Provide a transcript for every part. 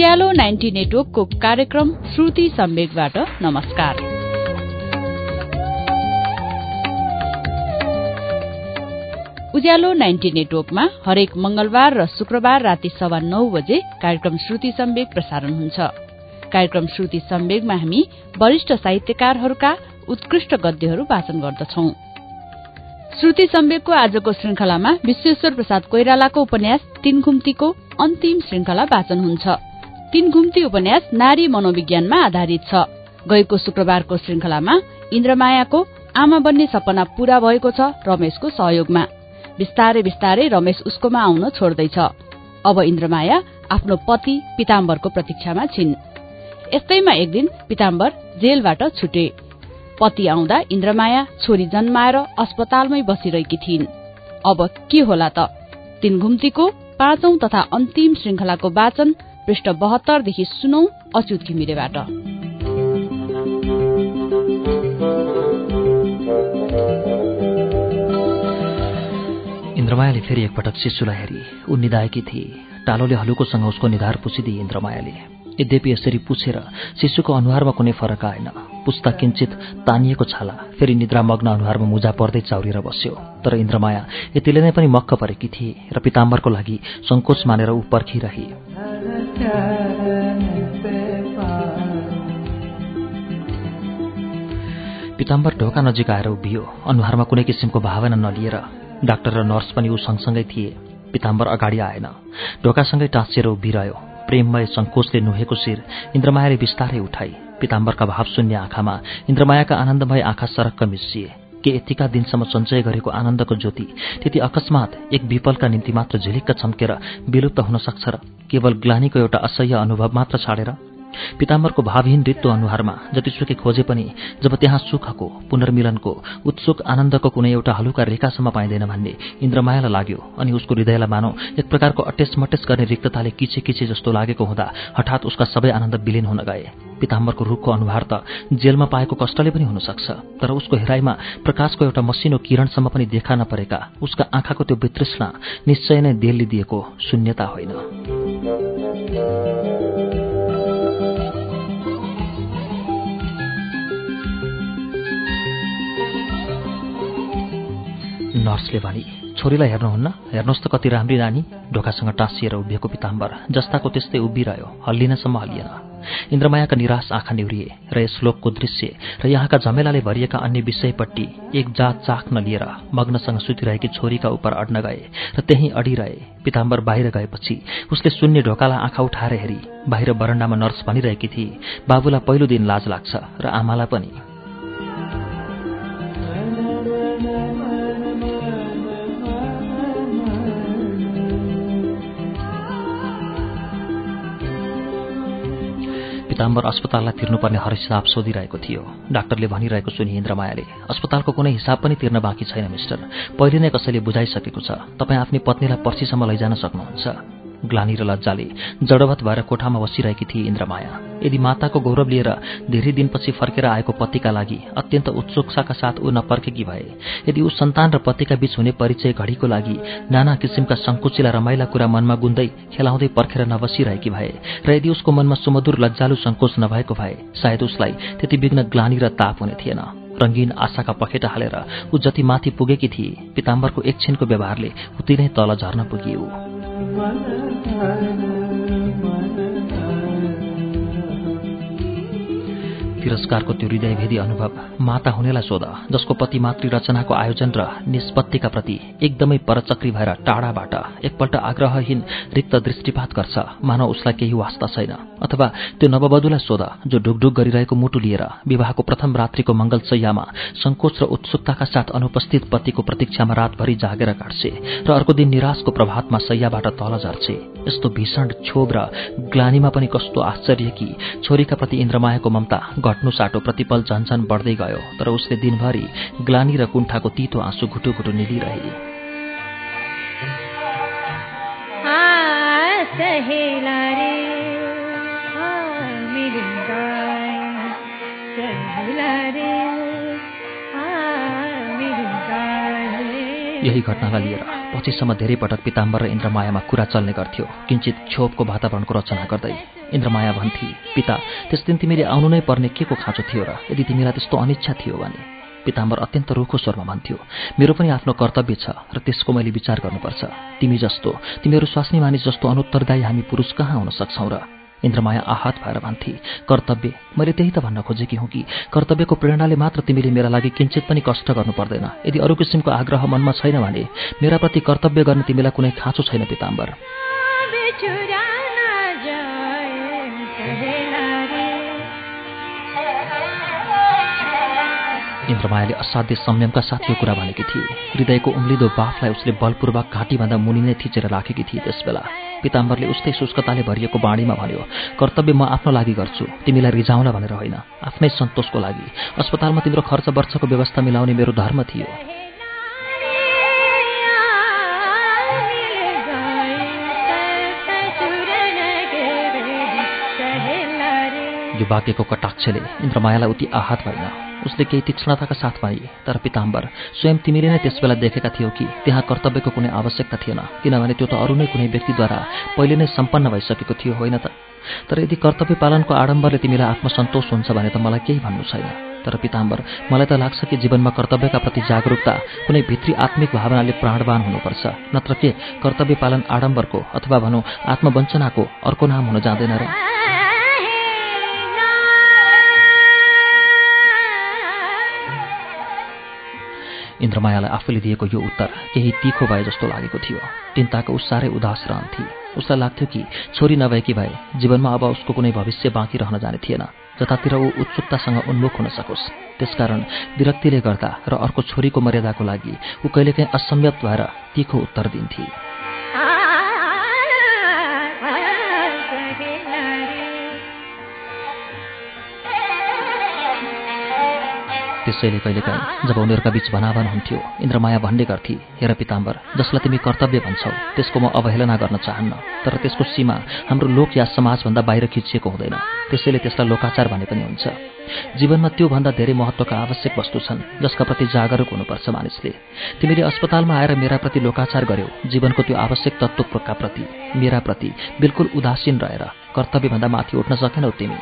उज्यालो ninety नेटवर्कको कार्यक्रम श्रुति सम्वेकबाट नमस्कार। उज्यालो नाइन्टी नेटवर्कमा हरेक मंगलबार र शुक्रबार राति सवा नौ बजे कार्यक्रम श्रुति सम्वेक प्रसारण हुन्छ। कार्यक्रम श्रुति सम्वेगमा हामी वरिष्ठ साहित्यकारहरूका उत्कृष्ट गद्यहरू वाचन गर्दछौ। श्रुति सम्वेकको आजको श्रृंखलामा विश्वेश्वर प्रसाद कोइरालाको उपन्यास तीन घुम्तीको अन्तिम श्रृंखला वाचन हुन्छ। तीन घुम्ती उपन्यास नारी मनोविज्ञानमा आधारित छ। गएको शुक्रबारको श्रृंखलामा इन्द्रमायाको आमा बन्ने सपना पूरा भएको छ रमेशको सहयोगमा। बिस्तारै बिस्तारै रमेश उसकोमा आउन छोड्दैछ। अब इन्द्रमाया आफ्नो पति पिताम्बरको प्रतीक्षामा छिन्। यस्तैमा एक दिन पिताम्बर जेलबाट छुटे। पति आउँदा इन्द्रमाया छोरी जन्माएर अस्पतालमै बसिरहेकी थिइन्। अब के होला त? तीन घुम्तीको पाँचौं तथा अन्तिम श्रृंखलाको वाचन पृष्ठ बहत्तरदेखि सुनौ अच्युत घिमिरेबाट। इन्द्रमायाले फेरि एकपटक शिशुलाई हेरी। ऊ निधाएकी थिए टालोले हलुकोसँग उसको निधार पुछिदिए इन्द्रमायाले। यद्यपि यसरी पुछेर शिशुको अनुहारमा कुनै फरक आएन। पुस्ता किञ्चित तानिएको छाला। फेरि निद्रामग्न अनुहारमा मुजा पर्दै चाउरिएर बस्यो। तर इन्द्रमाया यतिले नै पनि मक्क परेकी थिए र पिताम्बरको लागि सङ्कोच मानेर ऊ पर्खिरहे। पिताम्बर ढोका नजिक आएर उभियो। अनुहारमा कुनै किसिमको भावना नलिएर डाक्टर र नर्स पनि ऊ सँगसँगै थिए। पिताम्बर अगाडि आएन। ढोकासँगै टाँसिएर उभिरह्यो। प्रेममय सङ्कोचले नुहेको शिर इन्द्रमायाले बिस्तारै उठाई। पिताम्बरका भावशून्य आँखामा इन्द्रमायाका आनन्दमय आँखा सरक्क मिसिए। के यतिका दिनसम्म सञ्चय गरेको आनन्दको ज्योति त्यति अकस्मात एक विपलका निम्ति मात्र झिलिक्क चम्केर विलुप्त हुन सक्छ र केवल ग्लानीको एउटा असह्य अनुभव मात्र छाडेर पिताम्बरको भावहीन रित्तो अनुहारमा जतिसुकै खोजे पनि जब त्यहाँ सुखको पुनर्मिलनको उत्सुक आनन्दको कुनै एउटा हलुका रेखासम्म पाइँदैन भन्ने इन्द्रमायालाई लाग्यो अनि उसको हृदयलाई मानौ एक प्रकारको अटेस मटेस गर्ने रिक्तताले किचे किचे जस्तो लागेको हुँदा हठात उसका सबै आनन्द विलिन हुन गए। पिताम्बरको रूखको अनुहार त जेलमा पाएको कष्टले पनि हुन सक्छ तर उसको हेराइमा प्रकाशको एउटा मसिनो किरणसम्म पनि देखा नपरेका उसका आँखाको त्यो वितृष्णा निश्चय नै देलले दिएको शून्यता होइन। नर्सले भनी छोरीलाई हेर्नुहुन्न। हेर्नुहोस् त कति राम्री नानी ढोकासँग टाँसिएर उभिएको पिताम्बर जस्ताको त्यस्तै उभिरह्यो हल्लिनसम्म हल्लिएन। इन्द्रमायाका निराश आँखा निहुरिए र यस लोकको दृश्य र यहाँका झमेलाले भरिएका अन्य विषयपट्टि एक जात चाख नलिएर मग्नसँग सुतिरहेकी छोरीका उप अड्न गए र त्यहीँ अडिरहे। पिताम्बर बाहिर गएपछि उसले शून्य ढोकालाई आँखा उठाएर हेरी बाहिर बरण्डामा नर्स भनिरहेकी थिए बाबुलाई पहिलो दिन लाज लाग्छ र आमालाई पनि। पिताम्बर अस्पताललाई तिर्नुपर्ने हर हिसाब सोधिरहेको थियो। डाक्टरले भनिरहेको सुनि इन्द्रमायाले अस्पतालको कुनै हिसाब पनि तिर्न बाँकी छैन मिस्टर। पहिले नै कसैले बुझाइसकेको छ। तपाईँ आफ्नै पत्नीलाई पर्सीसम्म लैजान सक्नुहुन्छ। ग्लानी र लज्जाले जडवत भएर कोठामा बसिरहेकी थिए इन्द्रमाया। यदि माताको गौरव लिएर धेरै दिनपछि फर्केर आएको पतिका लागि अत्यन्त उत्सुकताका साथ ऊ नपर्खेकी भए यदि ऊ सन्तान र पतिका बीच हुने परिचय घडीको लागि नाना किसिमका सङ्कुचिला रमाइला कुरा मनमा गुन्दै खेलाउँदै पर्खेर नबसिरहेकी भए र यदि उसको मनमा सुमधुर लज्जालु सङ्कोच नभएको भए सायद उसलाई त्यति विघ्न ग्लानी र ताप हुने थिएन। रङ्गीन आशाका पखेटा हालेर ऊ जति माथि पुगेकी थिए पिताम्बरको एकछिनको व्यवहारले उति नै तल झर्न पुगियो। ولا أنا तिरस्कारको त्यो हृदयभेदी अनुभव माता हुनेलाई सोध जसको पति मातृ रचनाको आयोजन र निष्पत्तिका प्रति एकदमै परचक्री भएर टाढाबाट एकपल्ट आग्रहहीन रिक्त दृष्टिपात गर्छ मानव उसलाई केही वास्ता छैन। अथवा त्यो नववधुलाई सोध जो ढुकढुक गरिरहेको मुटु लिएर विवाहको प्रथम रात्रिको मङ्गलसैयामा सङ्कोच र उत्सुकताका साथ अनुपस्थित पतिको प्रतीक्षामा रातभरि जागेर काट्छे र अर्को दिन निराशको प्रभातमा सैयाबाट तल झर्छे। यस्तो भीषण क्षोभ र ग्लानीमा पनि कस्तो आश्चर्य कि छोरीका प्रति इन्द्रमायाको ममता घट्नु साटो प्रतिपल झन्झन बढ्दै गयो तर उसले दिनभरि ग्लानी र कुण्ठाको तितो आँसु घुटु घुटु निलिरहे यही घटनालाई लिएर पछिसम्म धेरै पटक पिताम्बर र इन्द्रमायामा कुरा चल्ने गर्थ्यो। किञ्चित क्षोभको वातावरणको रचना गर्दै इन्द्रमाया भन्थे पिता त्यस दिन तिमीले आउनु नै पर्ने के को खाँचो थियो र यदि तिमीलाई त्यस्तो अनिच्छा थियो भने? पिताम्बर अत्यन्त रुखो स्वरमा भन्थ्यो मेरो पनि आफ्नो कर्तव्य छ र त्यसको मैले विचार गर्नुपर्छ। तिमी जस्तो तिमीहरू स्वास्नी मानिस जस्तो अनुत्तरदायी हामी पुरुष कहाँ हुन सक्छौँ र इन्द्रमाया आहत भएर भन्थे कर्तव्य मैले त्यही त भन्न खोजेकी हुँ कि कर्तव्यको प्रेरणाले मात्र तिमीले मेरा लागि किञ्चित पनि कष्ट गर्नु पर्दैन। यदि अरू किसिमको आग्रह मनमा छैन भने मेरा प्रति कर्तव्य गर्ने तिमीलाई कुनै खाँचो छैन पिताम्बर। इन्द्रमायाले असाध्य संयमका साथ यो कुरा भनेकी थिए। हृदयको उम्लिदो बाफलाई उसले बलपूर्वक घाँटीभन्दा मुनि नै थिचेर राखेकी थिए त्यसबेला। पिताम्बरले उस्तै शुष्कताले भरिएको बाणीमा भन्यो कर्तव्य म आफ्नो लागि गर्छु तिमीलाई रिझाउला भनेर होइन। आफ्नै सन्तोषको लागि। अस्पतालमा तिम्रो खर्च वर्षको व्यवस्था मिलाउने मेरो धर्म थियो। यो वाक्यको कटाक्षले इन्द्रमायालाई उति आहत भएन। उसले केही तीक्ष्णताका साथ भने तर पिताम्बर स्वयं तिमीले नै त्यसबेला देखेका थियौ कि त्यहाँ कर्तव्यको कुनै आवश्यकता थिएन किनभने त्यो त अरू नै कुनै व्यक्तिद्वारा पहिले नै सम्पन्न भइसकेको थियो होइन त? तर यदि कर्तव्य पालनको आडम्बरले तिमीलाई आत्मसन्तोष हुन्छ भने त मलाई केही भन्नु छैन। तर पिताम्बर मलाई त लाग्छ कि जीवनमा कर्तव्यका प्रति जागरूकता कुनै भित्री आत्मिक भावनाले प्राणवान हुनुपर्छ नत्र के कर्तव्य पालन आडम्बरको अथवा भनौँ आत्मवञ्चनाको अर्को नाम हुन जाँदैन र? इन्द्रमायालाई आफूले दिएको यो उत्तर केही तिखो भए जस्तो लागेको थियो। चिन्ताको उस साह्रै उदास रहन्थे उसलाई लाग्थ्यो कि छोरी नभएकी भए जीवनमा अब उसको कुनै भविष्य बाँकी रहन जाने थिएन जतातिर ऊ उत्सुकतासँग उन्मुख हुन सकोस्। त्यसकारण विरक्तिले गर्दा र अर्को छोरीको मर्यादाको लागि ऊ कहिलेकाहीँ असम्यत भएर तिखो उत्तर दिन्थे। त्यसैले कहिलेकाहीँ जब उनीहरूका बीच भनाभन हुन्थ्यो इन्द्रमाया भन्ने गर्थे हेर पिताम्बर जसलाई तिमी कर्तव्य भन्छौ त्यसको म अवहेलना गर्न चाहन्न तर त्यसको सीमा हाम्रो लोक या समाजभन्दा बाहिर खिचिएको हुँदैन। त्यसैले त्यसलाई लोकाचार भने पनि हुन्छ। जीवनमा त्योभन्दा धेरै महत्त्वका आवश्यक वस्तु छन् जसका प्रति जागरुक हुनुपर्छ मानिसले। तिमीले अस्पतालमा आएर मेरा प्रति लोकाचार गर्यौ जीवनको त्यो आवश्यक तत्त्वका प्रति मेरा प्रति बिल्कुल उदासीन रहेर कर्तव्यभन्दा माथि उठ्न सकेनौ तिमी।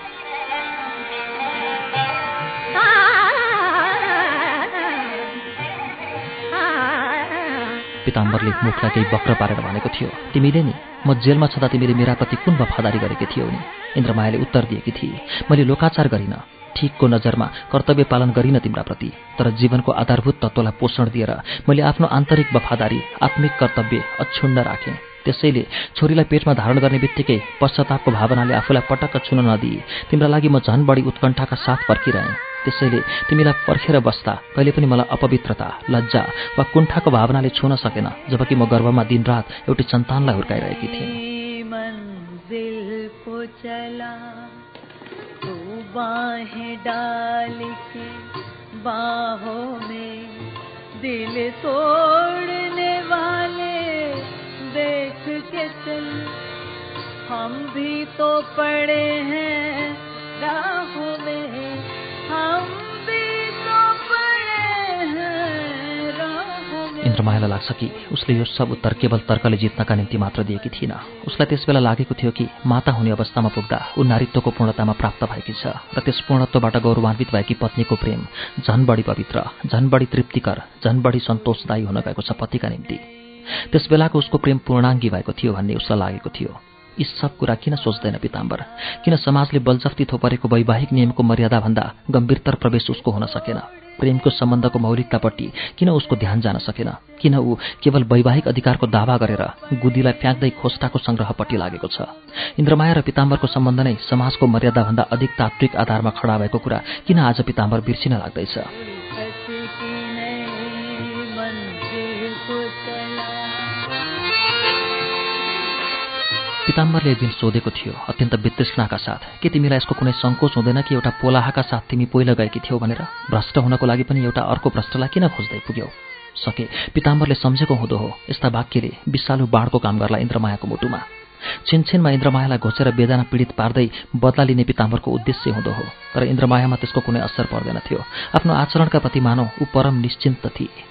पिताम्बरले मुखलाई केही वक्र पारेर भनेको थियो तिमीले नि म जेलमा छँदा तिमीले मेरा प्रति कुन वफादारी गरेकी थियौ नि? इन्द्रमायाले उत्तर दिएकी थिए मैले लोकाचार गरिनँ ठिकको नजरमा कर्तव्य पालन गरिनँ तिम्रा प्रति तर जीवनको आधारभूत तत्त्वलाई पोषण दिएर मैले आफ्नो आन्तरिक वफादारी आत्मिक कर्तव्य अक्षुण्ण राखेँ। त्यसैले छोरीलाई पेटमा धारण गर्ने बित्तिकै पश्चातापको भावनाले आफूलाई पटक्क छुन नदिए तिम्रा लागि म झन बढी उत्कण्ठाका साथ पर्खिरहेँ। त्यसैले तिमीलाई पर्खेर बस्दा कहिले पनि मलाई अपवित्रता, लज्जा वा कुण्ठाको भावनाले छुन सकेन, जबकि म गर्भमा दिनरात एउटी सन्तानलाई हुर्काइरहेकी थिएँ। दिल तोड़ने वाले, देख के चल। हम भी तो पड़े हैं राहों में। इन्द्रमायालाई लाग्छ कि उसले यो सब उत्तर केवल तर्कले जित्नका निम्ति मात्र दिएकी थिएन। उसलाई त्यसबेला लागेको थियो कि माता हुने अवस्थामा पुग्दा ऊ नारीत्वको पूर्णतामा प्राप्त भएकी छ र त्यस पूर्णत्वबाट गौरवान्वित भएकी पत्नीको प्रेम झन बढी पवित्र झन बढी तृप्तिकर झन बढी सन्तोषदायी हुन गएको छ पतिका निम्ति। त्यसबेलाको उसको प्रेम पूर्णाङ्गी भएको थियो भन्ने उसलाई लागेको थियो। यी सब कुरा किन सोच्दैन पिताम्बर? किन समाजले बलजफ्ती थोपरेको वैवाहिक नियमको मर्यादाभन्दा गम्भीरतर प्रवेश उसको हुन सकेन? प्रेमको सम्बन्धको मौलिकतापट्टि किन उसको ध्यान जान सकेन? किन ऊ केवल वैवाहिक अधिकारको दावा गरेर गुदीलाई फ्याँक्दै खोस्टाको सङ्ग्रहपट्टि लागेको छ? इन्द्रमाया र पिताम्बरको सम्बन्ध नै समाजको मर्यादाभन्दा अधिक तात्विक आधारमा खडा भएको कुरा किन आज पिताम्बर बिर्सिन लाग्दैछ? पिताम्बरले एक दिन सोधेको थियो अत्यन्त वितृष्णाका साथ। के तिमीलाई यसको कुनै सङ्कोच हुँदैन कि एउटा पोलाहाका साथ तिमी पहिला गएकी थियौ भनेर? भ्रष्ट हुनको लागि पनि एउटा अर्को भ्रष्टलाई किन खोज्दै पुग्यौ? सके पिताम्बरले सम्झेको हुँदो हो यस्ता वाक्यले विशालु बाढको काम गर्ला इन्द्रमायाको मुटुमा। छिनछिनमा इन्द्रमायालाई घोचेर वेदना पीडित पार्दै बदला लिने पिताम्बरको उद्देश्य हुँदो हो तर इन्द्रमायामा त्यसको कुनै असर पर्दैन थियो। आफ्नो आचरणका प्रति मानव ऊ परम निश्चिन्त थिए।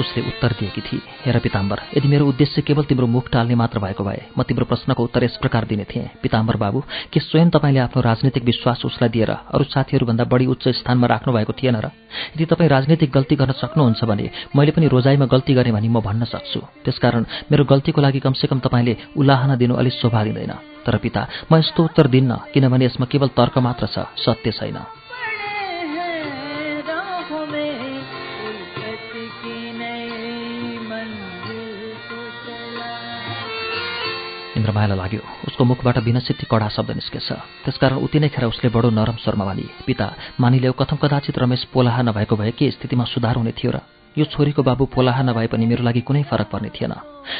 उसले उत्तर दिएकी थिए हेर पिताम्बर यदि मेरो उद्देश्य केवल तिम्रो मुख टाल्ने मात्र भएको भए म तिम्रो प्रश्नको उत्तर यस प्रकार दिने थिएँ। पिताम्बर बाबु के स्वयं तपाईँले आफ्नो राजनीतिक विश्वास उसलाई दिएर अरू साथीहरूभन्दा बढी उच्च स्थानमा राख्नु भएको थिएन र? यदि तपाईँ राजनीतिक गल्ती गर्न सक्नुहुन्छ भने मैले पनि रोजाइमा गल्ती गरेँ भने म भन्न सक्छु। त्यसकारण मेरो गल्तीको लागि कमसेकम तपाईँले उल्लाहना दिनु अलिक शोभा दिँदैन तर पिता म यस्तो उत्तर दिन्न किनभने यसमा केवल तर्क मात्र छ सत्य छैन। इन्द्रमायालाई लाग्यो। उसको मुखबाट बिनसिद्धि कडा शब्द निस्केछ। त्यसकारण उति नै खेर उसले बडो नरम स्वरमा भने पिता मानिले कथम कदाचित रमेश पोलाहा नभएको भए के स्थितिमा सुधार हुने थियो र? यो छोरीको बाबु पोलाहा नभए पनि मेरो लागि कुनै फरक पर्ने थिएन।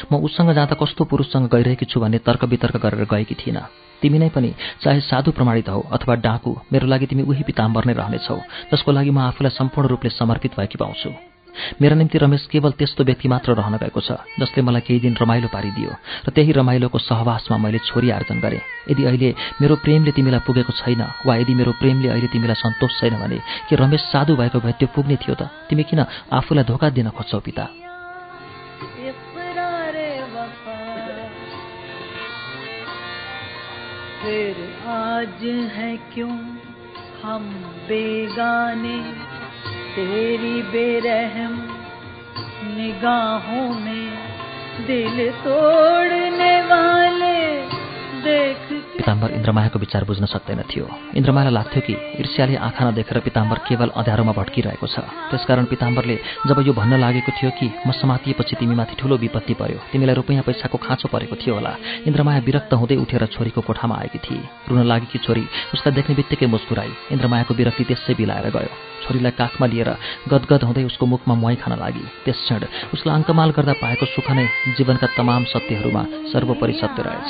म उसँग जाँदा कस्तो पुरुषसँग गइरहेकी छु भन्ने तर्क वितर्क गरेर गएकी थिइनँ। तिमी नै पनि चाहे साधु प्रमाणित हौ अथवा डाकु मेरो लागि तिमी उही पिताम्बर नै रहनेछौ। जसको लागि म आफूलाई सम्पूर्ण रूपले समर्पित भएकी पाउँछु। मेरा निम्ति रमेश केवल त्यस्तो व्यक्ति मात्र रहन गएको छ जसले मलाई केही दिन रमाइलो पारिदियो र त्यही रमाइलोको सहवासमा मैले छोरी आर्जन गरेँ। यदि अहिले मेरो प्रेमले तिमीलाई पुगेको छैन वा यदि मेरो प्रेमले अहिले तिमीलाई सन्तोष छैन भने कि रमेश साधु भएको भए त्यो पुग्ने थियो त? तिमी किन आफूलाई धोका दिन खोज्छौ पिता? आज है क्यों? हम बेगाने तेरी बेरहम निगाहों में दिल तोड़ने वाले देख पिताम्बर इन्द्रमायाको विचार बुझ्न सक्दैन थियो। इन्द्रमायालाई लाग्थ्यो कि ईर्ष्याले आँखा नदेखेर पिताम्बर केवल अँध्यारोमा भट्किरहेको छ। त्यसकारण पिताम्बरले जब यो भन्न लागेको थियो कि म समातिएपछि तिमीमाथि ठूलो विपत्ति पर्यो तिमीलाई रुपियाँ पैसाको खाँचो परेको थियो होला इन्द्रमाया विरक्त हुँदै उठेर छोरीको कोठामा आएकी थिए रुन लागेकी छोरी उसलाई देख्ने बित्तिकै मुस्कुराई इन्द्रमायाको विरक्ति त्यसै बिलाएर गयो। छोरीलाई काखमा लिएर गदगद हुँदै उसको मुखमा मुहाई खान लागि त्यस क्षण उसलाई अङ्कमाल गर्दा पाएको सुख नै जीवनका तमाम सत्यहरूमा सर्वोपरि सत्य रहेछ।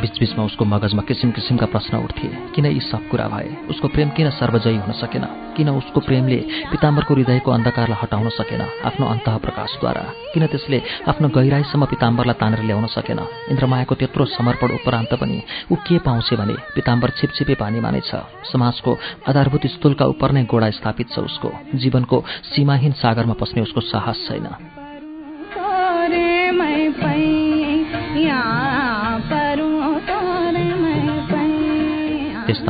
बिचबिचमा उसको मगजमा किसिम किसिमका प्रश्न उठ्थे। किन यी सब कुरा भए? उसको प्रेम किन सर्वजयी हुन सकेन? किन उसको प्रेमले पिताम्बरको हृदयको अन्धकारलाई हटाउन सकेन? आफ्नो अन्तः प्रकाशद्वारा किन त्यसले आफ्नो गहिराईसम्म पिताम्बरलाई तानेर ल्याउन सकेन? इन्द्रमायाको त्यत्रो समर्पण उपरान्त पनि ऊ के पाउँछ भने पिताम्बर छिपछिपे पानी मानेछ? समाजको आधारभूत स्थूलका उप नै गोडा स्थापित छ उसको। जीवनको सीमाहीन सागरमा पस्ने उसको साहस छैन।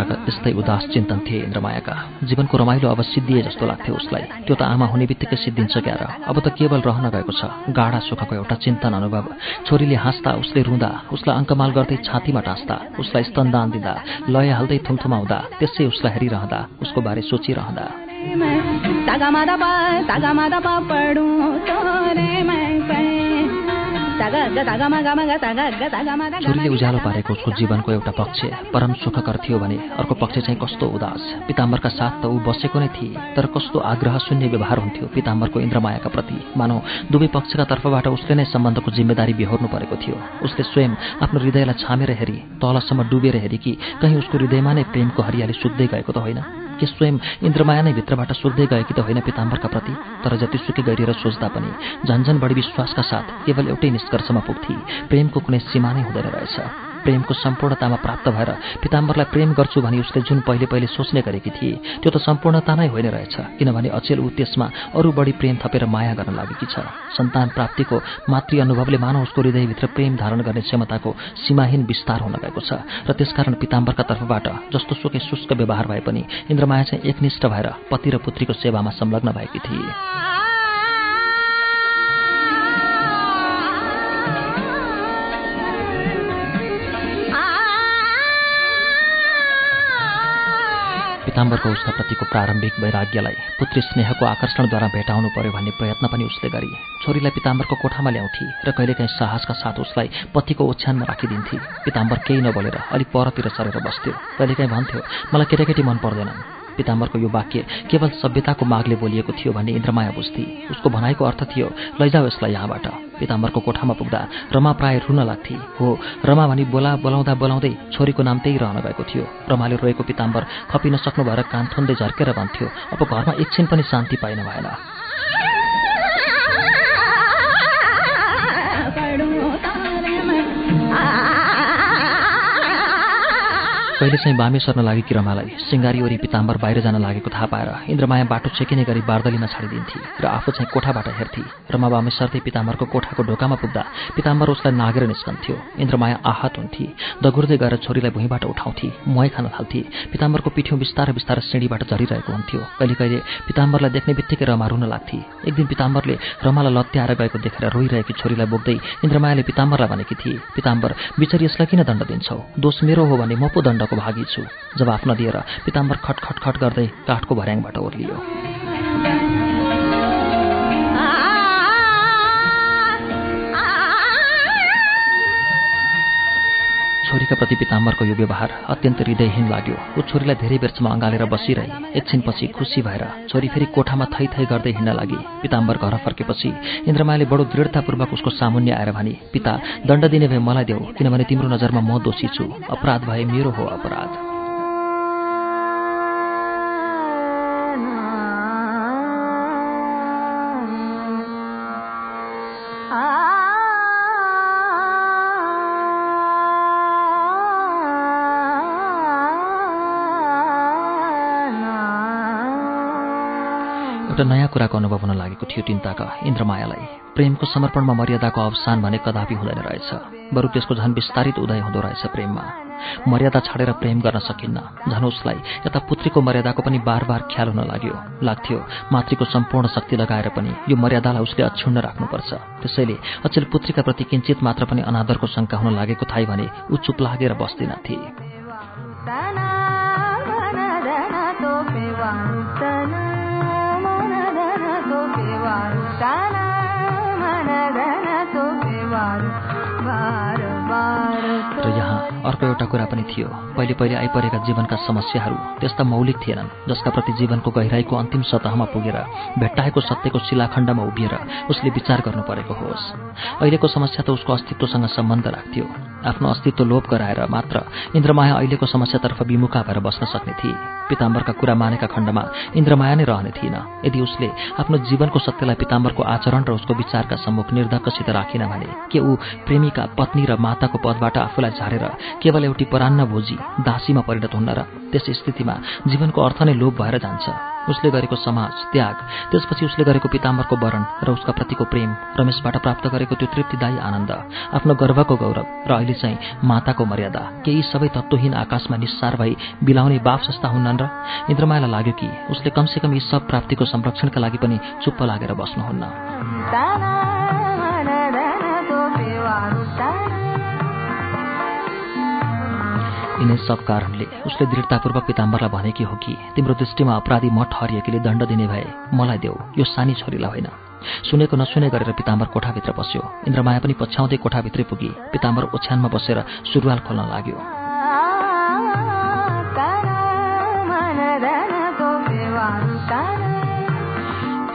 त्यस्ता यस्तै उदास चिन्तन थिए इन्द्रमायाका। जीवनको रमाइलो अब सिद्धिए जस्तो लाग्थ्यो उसलाई। त्यो त आमा हुने बित्तिकै सिद्धिन्छ क्यार अब त केवल रहन गएको छ। गाढा सुखको एउटा चिन्तन अनुभव। छोरीले हाँस्दा उसले रुँदा। उसलाई अङ्कमाल गर्दै छातीमा टाँस्दा। उसलाई स्तनदान दिँदा। लय हाल्दै थुमथुमाउँदा। त्यसै उसलाई हेरिरहँदा। उसको बारे सोचिरहँदा। छोरीले उज्यालो पारेको उसको जीवनको एउटा पक्ष परम सुखकर थियो भने अर्को पक्ष चाहिँ कस्तो उदास पिताम्बरका साथ त ऊ बसेको नै थिए तर कस्तो आग्रह शून्य व्यवहार हुन्थ्यो पिताम्बरको इन्द्रमायाका प्रति मानौ दुवै पक्षका तर्फबाट उसले नै सम्बन्धको जिम्मेदारी बेहोर्नु परेको थियो उसले स्वयं आफ्नो हृदयलाई छामेर हेरी तलसम्म डुबेर हेरी कि कहीँ उसको हृदयमा नै प्रेमको हरियाली सुक्दै गएको त होइन कि स्वयं इन्द्रमाया नै भित्रबाट सोध्दै गएकी त होइन पिताम्बरका प्रति तर जतिसुकै गरिएर सोच्दा पनि झन्झन बढी विश्वासका साथ केवल एउटै निष्कर्षमा पुग्थे प्रेमको कुनै सीमा नै हुँदैन रहेछ। प्रेमको सम्पूर्णतामा प्राप्त भएर पिताम्बरलाई प्रेम गर्छु भनी उसले जुन पहिले पहिले सोच्ने गरेकी थिए त्यो त सम्पूर्णता नै होइन रहेछ किनभने अचेल ऊ त्यसमा अरू बढी प्रेम थपेर माया गर्न लागेकी छ। सन्तान प्राप्तिको मातृ अनुभवले मानव उसको हृदयभित्र प्रेम धारण गर्ने क्षमताको सीमाहीन विस्तार हुन गएको छ र त्यसकारण पिताम्बरका तर्फबाट जस्तो सुकै शुष्क व्यवहार भए पनि इन्द्रमाया चाहिँ एकनिष्ठ भएर पति र पुत्रीको सेवामा संलग्न भएकी थिए। पिताम्बरको उसप्रतिको प्रारम्भिक वैराग्यलाई पुत्री स्नेहको आकर्षणद्वारा भेटाउनु पर्यो भन्ने प्रयत्न पनि उसले गरे छोरीलाई पिताम्बरको कोठामा ल्याउँथे र कहिलेकाहीँ साहसका साथ उसलाई पतिको ओछ्यानमा राखिदिन्थे। पिताम्बर केही नबोलेर अलिक परतिर सरेर बस्थ्यो। कहिलेकाहीँ भन्थ्यो मलाई केटाकेटी मन पर्दैनन् पिताम्बरको यो वाक्य केवल सभ्यताको मागले बोलिएको थियो भन्ने इन्द्रमाया बुझ्थे। उसको भनाइको अर्थ थियो लैजाऊ यसलाई यहाँबाट। पिताम्बरको कोठामा पुग्दा रमा प्राय रुन लाग्थे। हो रमा भनी बोला बोलाउँदा बोलाउँदै छोरीको नाम त्यही रहन गएको थियो। रमाले रोएको पिताम्बर खपिन सक्नु भएर कान थन्दै झर्केर भन्थ्यो अब घरमा एकछिन पनि शान्ति पाइन भएन। कहिले चाहिँ बामे सर्न लागेकी रमालाई सिङ्गारी ओरी पिताम्बर बाहिर जान लागेको थाहा पाएर इन्द्रमाया बाटो छेकिने गरी बार्दलीमा छाडिदिन्थे र आफू चाहिँ कोठाबाट हेर्थे रमा बामे सर्दै पिताम्बरको कोठाको ढोकामा पुग्दा पिताम्बर उसलाई नागेर निस्कन्थ्यो। इन्द्रमाया आहत हुन्थे दगुर्दै गएर छोरीलाई भुइँबाट उठाउँथे मुहाई खान थाल्थे। पिताम्बरको पिठ्यौँ बिस्तारै बिस्तारै सिँढीबाट झरिरहेको हुन्थ्यो। कहिले कहिले पिताम्बरलाई देख्ने बित्तिकै रमा रुन लाग्थे। एक दिन पिताम्बरले रमालाई लत्याएर गएको देखेर रोइरहेकी छोरीलाई बोक्दै इन्द्रमायाले पिताम्बरलाई भनेकी थिए पिताम्बर बिचरी यसलाई किन दण्ड दिन्छौ? दोष मेरो हो भने म पो दण्ड भागी छु जवाफ नदिएर पिताम्बर खट खट गर्दै काठको भर्याङबाट ओर्लियो। छोरीका प्रति पिताम्बरको यो व्यवहार अत्यन्त हृदयहीन लाग्यो। ऊ छोरीलाई धेरै बेरसम्म अँगालेर बसिरहे। एकछिनपछि खुसी भएर छोरी फेरि कोठामा थै थै गर्दै हिँड्न लागि। पिताम्बर घर फर्केपछि इन्द्रमायाले बडो दृढतापूर्वक उसको सामुन्य आएर भने पिता दण्ड दिने भए मलाई देऊ किनभने तिम्रो नजरमा म दोषी छु। अपराध भए मेरो हो अपराध। एउटा नयाँ कुराको अनुभव हुन लागेको थियो तिनताका इन्द्रमायालाई। प्रेमको समर्पणमा मर्यादाको अवसान भने कदापि हुँदैन रहेछ। बरु त्यसको झन् विस्तारित उदय हुँदो रहेछ प्रेममा। मर्यादा छाडेर प्रेम गर्न सकिन्न। झन् उसलाई यता पुत्रीको मर्यादाको पनि बार बार ख्याल हुन लाग्यो। लाग्थ्यो मातृको सम्पूर्ण शक्ति लगाएर पनि यो मर्यादालाई उसले अक्षुण्ण राख्नुपर्छ। त्यसैले अचेल पुत्रीका प्रति किञ्चित मात्र पनि अनादरको शङ्का हुन लागेको थाहै भने ऊ चुप लागेर बस्दिनथे र एउटा कुरा पनि थियो। पहिले पहिले आइपरेका जीवनका समस्याहरू त्यस्ता मौलिक थिएनन् जसका प्रति जीवनको गहिराईको अन्तिम सतहमा पुगेर भेट्टाएको सत्यको शिलाखण्डमा उभिएर उसले विचार गर्नु परेको होस्। अहिलेको समस्या त उसको अस्तित्वसँग सम्बन्ध राख्थ्यो। आफ्नो अस्तित्व लोप गराएर मात्र इन्द्रमाया अहिलेको समस्यातर्फ विमुखा भएर बस्न सक्ने थिए। पिताम्बरका कुरा मानेका खण्डमा इन्द्रमाया नै रहने थिएन। यदि उसले आफ्नो जीवनको सत्यलाई पिताम्बरको आचरण र उसको विचारका सम्मुख निर्धक्कसित राखेन भने के ऊ प्रेमीका पत्नी र माताको पदबाट आफूलाई झारेर केवल एउटी परान्न भोजी दासीमा परिणत हुन्न र त्यस स्थितिमा जीवनको अर्थ नै लोप भएर जान्छ? उसले गरेको समाज त्याग त्यसपछि उसले गरेको पिताम्बरको वरण र उसका प्रतिको प्रेम रमेशबाट प्राप्त गरेको त्यो तृप्तिदायी आनन्द आफ्नो गर्वको गौरव र अहिले चाहिँ माताको मर्यादा केही सबै तत्त्वहीन आकाशमा निस्सार भई बिलाउने बाप जस्ता हुन्नन् र? इन्द्रमायालाई लाग्यो कि उसले कमसेकम यी सब प्राप्तिको संरक्षणका लागि पनि चुप्प लागेर बस्नुहुन्न। यिनै सब कारणले उसले दृढतापूर्वक पिताम्बरलाई भनेकी हो कि तिम्रो दृष्टिमा अपराधी म ठहरिएकीले दण्ड दिने भए मलाई देऊ यो सानी छोरीलाई होइन। सुनेको नसुने गरेर पिताम्बर कोठाभित्र बस्यो। इन्द्रमाया पनि पछ्याउँदै कोठाभित्रै पुगी। पिताम्बर ओछ्यानमा बसेर सुरुवाल खोल्न लाग्यो।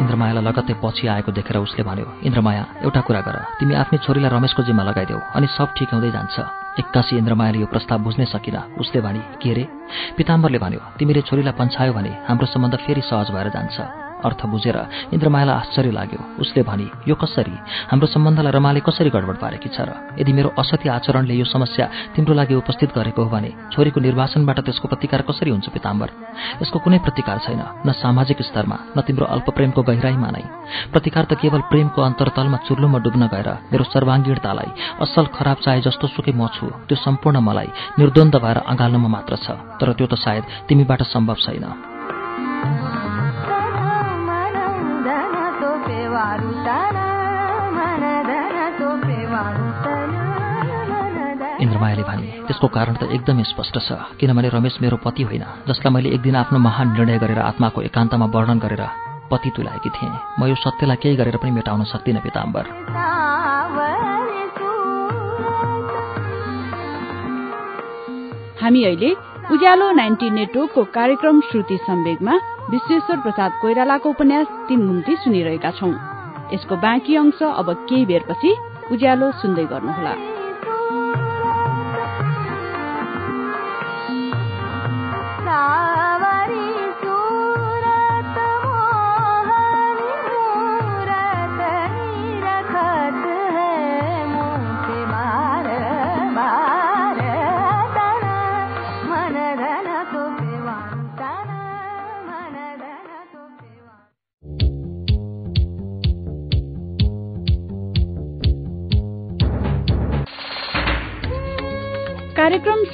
इन्द्रमायालाई लगत्तै पछि आएको देखेर उसले भन्यो इन्द्रमाया एउटा कुरा गर। तिमी आफ्नै छोरीलाई रमेशको जिम्मा लगाइदेऊ अनि सब ठिक हुँदै जान्छ। एक्कासी इन्द्रमायाले यो प्रस्ताव बुझ्नै सकिन उसले भने के रे? पिताम्बरले भन्यो तिमीले छोरीलाई पन्छायो भने हाम्रो सम्बन्ध फेरि सहज भएर जान्छ। अर्थ बुझेर इन्द्रमायालाई आश्चर्य लाग्यो। उसले भने यो कसरी? हाम्रो सम्बन्धलाई रमाले कसरी गडबड पारेकी छ र? यदि मेरो असत्य आचरणले यो समस्या तिम्रो लागि उपस्थित गरेको हो भने छोरीको निर्वाचनबाट त्यसको प्रतिकार कसरी हुन्छ पिताम्बर? यसको कुनै प्रतिकार छैन न सामाजिक स्तरमा न तिम्रो अल्पप्रेमको गहिराईमा नै। प्रतिकार त केवल प्रेमको अन्तर्तलमा चुल्लुमा डुब्न गएर मेरो सर्वाङ्गीणतालाई असल खराब चाहे जस्तो सुकै म छु त्यो सम्पूर्ण मलाई निर्द्वन्द भएर अँगाल्नुमा मात्र छ तर त्यो त सायद तिमीबाट सम्भव छैन। इन्द्रमायाले भने त्यसको कारण त एकदमै स्पष्ट छ किनभने रमेश मेरो पति होइन जसलाई मैले एक दिन आफ्नो महान निर्णय गरेर आत्माको एकान्तमा वर्णन गरेर पति तुलाएकी थिएँ। म यो सत्यलाई केही गरेर पनि मेटाउन सक्दिनँ पिताम्बर। हामी अहिले उज्यालो नाइन्टी नेटवर्कको कार्यक्रम श्रुति सम्वेगमा विश्वेश्वर प्रसाद कोइरालाको उपन्यास तीन घुम्ती सुनिरहेका छौं। यसको बाँकी अंश अब केही बेरपछि उज्यालो सुन्दै गर्नुहोला।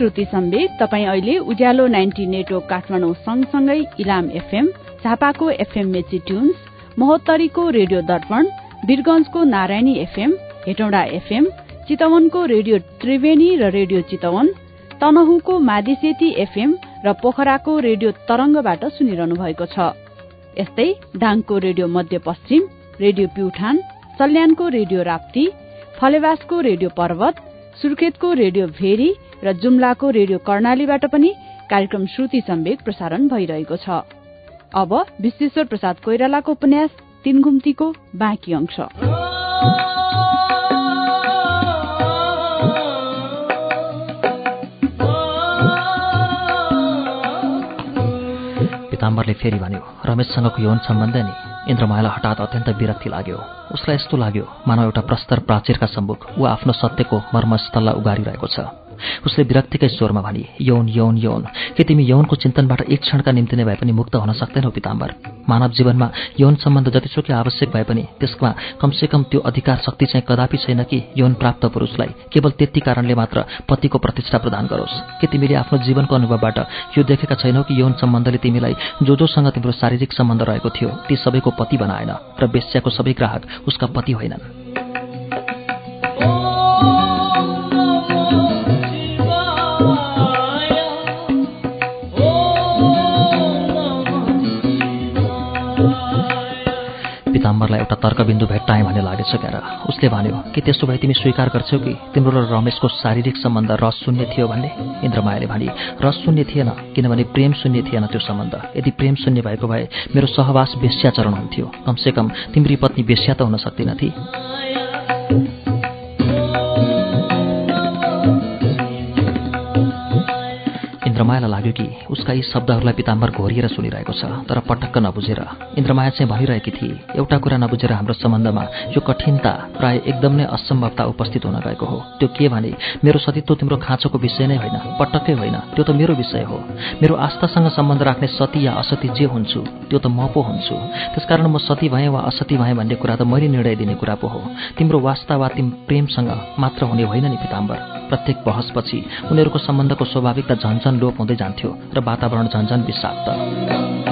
श्रुति सम्वेक तपाई अहिले उज्यालो नाइन्टी नेटवर्क काठमाडौँ सँगसँगै इलाम एफएम झापाको एफएम मेची ट्युन्स महोत्तरीको रेडियो दर्पण वीरगंजको नारायणी एफएम हेटौँडा एफएम चितवनको रेडियो त्रिवेणी र रेडियो चितवन तनहुको मादिसेती एफएम र पोखराको रेडियो तरंगबाट सुनिरहनु भएको छ। यस्तै दाङको रेडियो मध्यपश्चिम रेडियो प्युठान सल्यानको रेडियो राप्ती फलेवासको रेडियो पर्वत सुर्खेतको रेडियो भेरी र जुम्लाको रेडियो कर्णालीबाट पनि कार्यक्रम श्रुति सम्वेक प्रसारण भइरहेको छ। अब विश्वेश्वर प्रसाद कोइरालाको उपन्यास तीन घुम्तीको बाँकी अंश। पिताम्बरले फेरि भन्यो रमेशसँगको यौन सम्बन्ध नि इन्द्रमायालाई हठात अत्यन्त विरक्ति लाग्यो। उसलाई यस्तो लाग्यो मानव एउटा प्रस्तर प्राचीरका सम्मुख ऊ आफ्नो सत्यको मर्मस्थललाई उगारिरहेको छ। उसले विरक्तिकै स्वरमा भने यौन यौन यौन। के तिमी यौनको चिन्तनबाट एक क्षणका निम्ति नै भए पनि मुक्त हुन सक्दैनौ पिताम्बर? मानव जीवनमा यौन सम्बन्ध जतिसुकै आवश्यक भए पनि त्यसमा कमसेकम त्यो अधिकार शक्ति चाहिँ कदापि छैन कि यौन प्राप्त पुरुषलाई। केवल त्यति कारणले मात्र पतिको प्रतिष्ठा प्रदान गरोस्। के तिमीले आफ्नो जीवनको अनुभवबाट यो देखेका छैनौ कि यौन सम्बन्धले तिमीलाई जो जोसँग तिम्रो शारीरिक सम्बन्ध रहेको थियो? ती सबैको पति बनाएन र बेस्याको सबै ग्राहक उसका पति होइनन्। पिताम्बरलाई एउटा तर्कबिन्दु भेट्टाएँ भन्ने लागेछ क्यार उसले भन्यो कि त्यसो भए तिमी स्वीकार गर्छौ कि? तिम्रो र रमेशको शारीरिक सम्बन्ध रस शून्य थियो भन्ने? इन्द्रमायाले भने रस शून्य थिएन किनभने प्रेम शून्य थिएन त्यो सम्बन्ध। यदि प्रेम शून्य भएको भए मेरो सहवास बेस्याचरण हुन्थ्यो। कमसेकम तिम्री पत्नी बेस्या त हुन सक्दिनथी इन्द्रमायालाई लाग्यो कि उसका यी शब्दहरूलाई पिताम्बर घोरिएर सुनिरहेको छ तर पटक्क नबुझेर। इन्द्रमाया चाहिँ भनिरहेकी थिए एउटा कुरा नबुझेर हाम्रो सम्बन्धमा यो कठिनता प्राय एकदम नै असम्भवता उपस्थित हुन गएको हो। त्यो के भने मेरो सतीत्व तिम्रो खाँचोको विषय नै होइन पटक्कै होइन त्यो त मेरो विषय हो। मेरो आस्थासँग सम्बन्ध राख्ने सती या असती जे हुन्छु त्यो त म पो हुन्छु। त्यसकारण म सती भएँ वा असती भएँ भन्ने कुरा त मैले निर्णय दिने कुरा पो हो। तिम्रो वास्ता वा तिम प्रेमसँग मात्र हुने होइन नि पिताम्बर। प्रत्येक बहसपछि उनीहरूको सम्बन्धको स्वाभाविकता झन्झन लोप हुँदै जान्थ्यो र वातावरण झन्झन विषाक्त।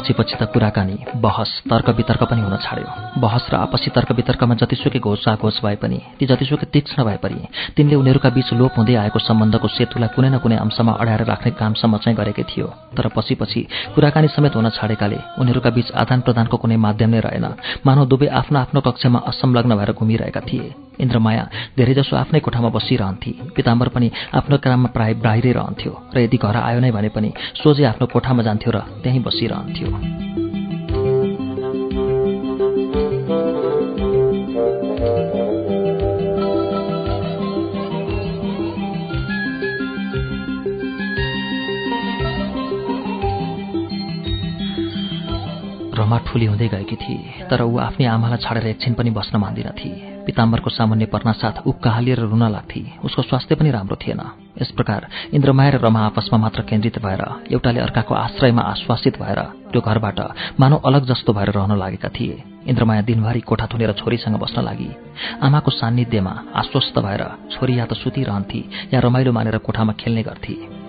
पछि पछि त कुराकानी बहस तर्क वितर्क पनि हुन छाड्यो। बहस र आपसी तर्क वितर्कमा जतिसुकै घोषाघोष भए पनि ती जतिसुकै तीक्ष्ण भए पनि तिनले उनीहरूका बीच लोप हुँदै आएको सम्बन्धको सेतुलाई कुनै न कुनै अंशमा अडाएर राख्ने कामसम्म चाहिँ गरेकै थियो। तर पछि पछि कुराकानी समेत हुन छाडेकाले उनीहरूका बीच आदान प्रदानको कुनै माध्यम नै रहेन। मानव दुवै आफ्नो आफ्नो कक्षमा असंलग्न भएर घुमिरहेका थिए। इन्द्रमाया धेरैजसो आफ्नै कोठामा बसिरहन्थे। पिताम्बर पनि आफ्नो काममा प्राय बाहिरै रहन्थ्यो र यदि घर आयो नै भने पनि सोझै आफ्नो कोठामा जान्थ्यो र त्यहीँ बसिरहन्थ्यो। रमा ठुली हुँदै गएकी थिए तर ऊ आफ्नै आमालाई छाडेर एकछिन पनि बस्न मान्दिनथे पिताम्बरको सामान्य पर्नासाथ उक्का हालिएर रुन लाग्थे उसको स्वास्थ्य पनि राम्रो थिएन। यस प्रकार इन्द्रमाया र रमा आपसमा मात्र केन्द्रित भएर एउटाले अर्काको आश्रयमा आश्वासित भएर त्यो घरबाट मानव अलग जस्तो भएर रहन लागेका थिए। इन्द्रमाया दिनभरि कोठा थुनेर छोरीसँग बस्न लागि आमाको सान्निध्यमा आश्वस्त भएर छोरी या त सुतिरहन्थे या रमाइलो मानेर कोठामा खेल्ने गर्थे।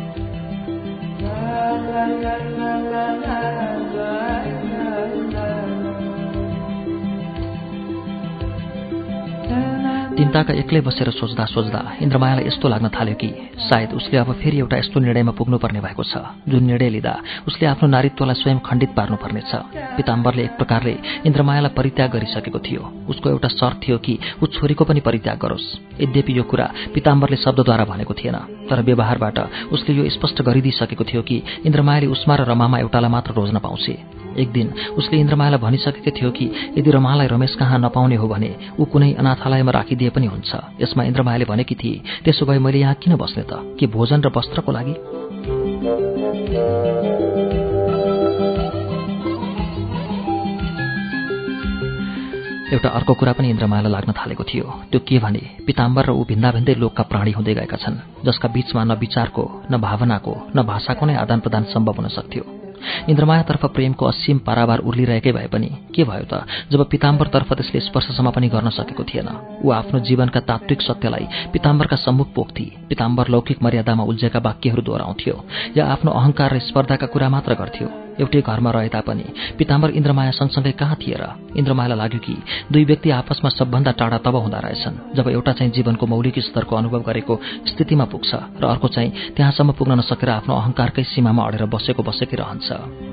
तिनताका एक्लै बसेर सोच्दा सोच्दा इन्द्रमायालाई यस्तो लाग्न थाल्यो कि सायद उसले अब फेरि एउटा यस्तो निर्णयमा पुग्नुपर्ने भएको छ। जुन निर्णय लिँदा उसले आफ्नो नारीत्वलाई स्वयं खण्डित पार्नुपर्नेछ। पिताम्बरले एक प्रकारले इन्द्रमायालाई परित्याग गरिसकेको थियो। उसको एउटा शर्त थियो कि ऊ छोरीको पनि परित्याग गरोस्। यद्यपि यो कुरा पिताम्बरले शब्दद्वारा भनेको थिएन तर व्यवहारबाट उसले यो स्पष्ट गरिदिइसकेको थियो कि इन्द्रमायाले उसमा र रमामा एउटालाई मात्र रोज्न पाउँछे। एक दिन उसले इन्द्रमायालाई भनिसकेको थियो कि यदि रमालाई रमेश कहाँ नपाउने हो भने ऊ कुनै अनाथालयमा राखिदिए पनि हुन्छ। यसमा इन्द्रमायाले भनेकी थिए त्यसो भए मैले यहाँ किन बस्ने त? के भोजन र वस्त्रको लागि? एउटा अर्को कुरा पनि इन्द्रमायालाई लाग्न थालेको थियो। त्यो के भने पिताम्बर र ऊ भिन्दा भिन्दै लोकका प्राणी हुँदै गएका छन् जसका बीचमा न विचारको न भावनाको न भाषाको नै आदान प्रदान सम्भव हुन सक्थ्यो। इन्द्रमायातर्फ प्रेमको असीम पारावार उर्लिरहेकै भए पनि के भयो त? जब पिताम्बरतर्फ त्यसले स्पर्शसम्म पनि गर्न सकेको थिएन। ऊ आफ्नो जीवनका तात्विक सत्यलाई पिताम्बरका सम्मुख पोख्थी पिताम्बर लौकिक मर्यादामा उल्झेका वाक्यहरू दोहोऱ्याउँथ्यो या आफ्नो अहंकार र स्पर्धाका कुरा मात्र गर्थ्यो। एउटै घरमा रहे तापनि पिताम्बर इन्द्रमाया सँगसँगै कहाँ थिए र? इन्द्रमायालाई लाग्यो कि दुई व्यक्ति आपसमा सबभन्दा टाढा तब हुँदा रहेछन् जब एउटा चाहिँ जीवनको मौलिक स्तरको अनुभव गरेको स्थितिमा पुग्छ र अर्को चाहिँ त्यहाँसम्म पुग्न नसकेर आफ्नो अहंकारकै सीमामा अडेर बसेको बसेकै रहन्छ।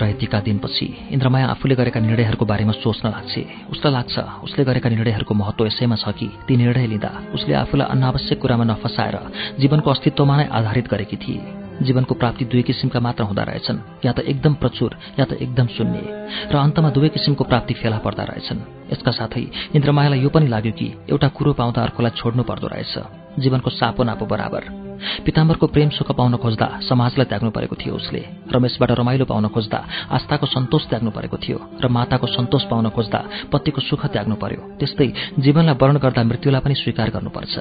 र यतिका दिनपछि इन्द्रमाया आफूले गरेका निर्णयहरूको बारेमा सोच्न लाग्छे। उसलाई लाग्छ उसले गरेका निर्णयहरूको महत्व यसैमा छ कि ती निर्णय लिँदा उसले आफूलाई अनावश्यक कुरामा नफसाएर जीवनको अस्तित्वमा नै आधारित गरेकी थिए। जीवनको प्राप्ति दुई किसिमका मात्र हुँदो रहेछन् या त एकदम प्रचुर या त एकदम शून्य र अन्तमा दुवै किसिमको प्राप्ति फेला पर्दा रहेछन्। यसका साथै इन्द्रमायालाई यो पनि लाग्यो कि एउटा कुरो पाउँदा अर्कोलाई छोड्नु पर्दो रहेछ। जीवनको सापो नापो बराबर। पिताम्बरको प्रेम सुख पाउन खोज्दा समाजलाई त्याग्नु परेको थियो उसले। रमेशबाट रमाइलो पाउन खोज्दा आस्थाको सन्तोष त्याग्नु परेको थियो र माताको सन्तोष पाउन खोज्दा पतिको सुख त्याग्नु पर्यो। त्यस्तै जीवनलाई वर्ण गर्दा मृत्युलाई पनि स्वीकार गर्नुपर्छ।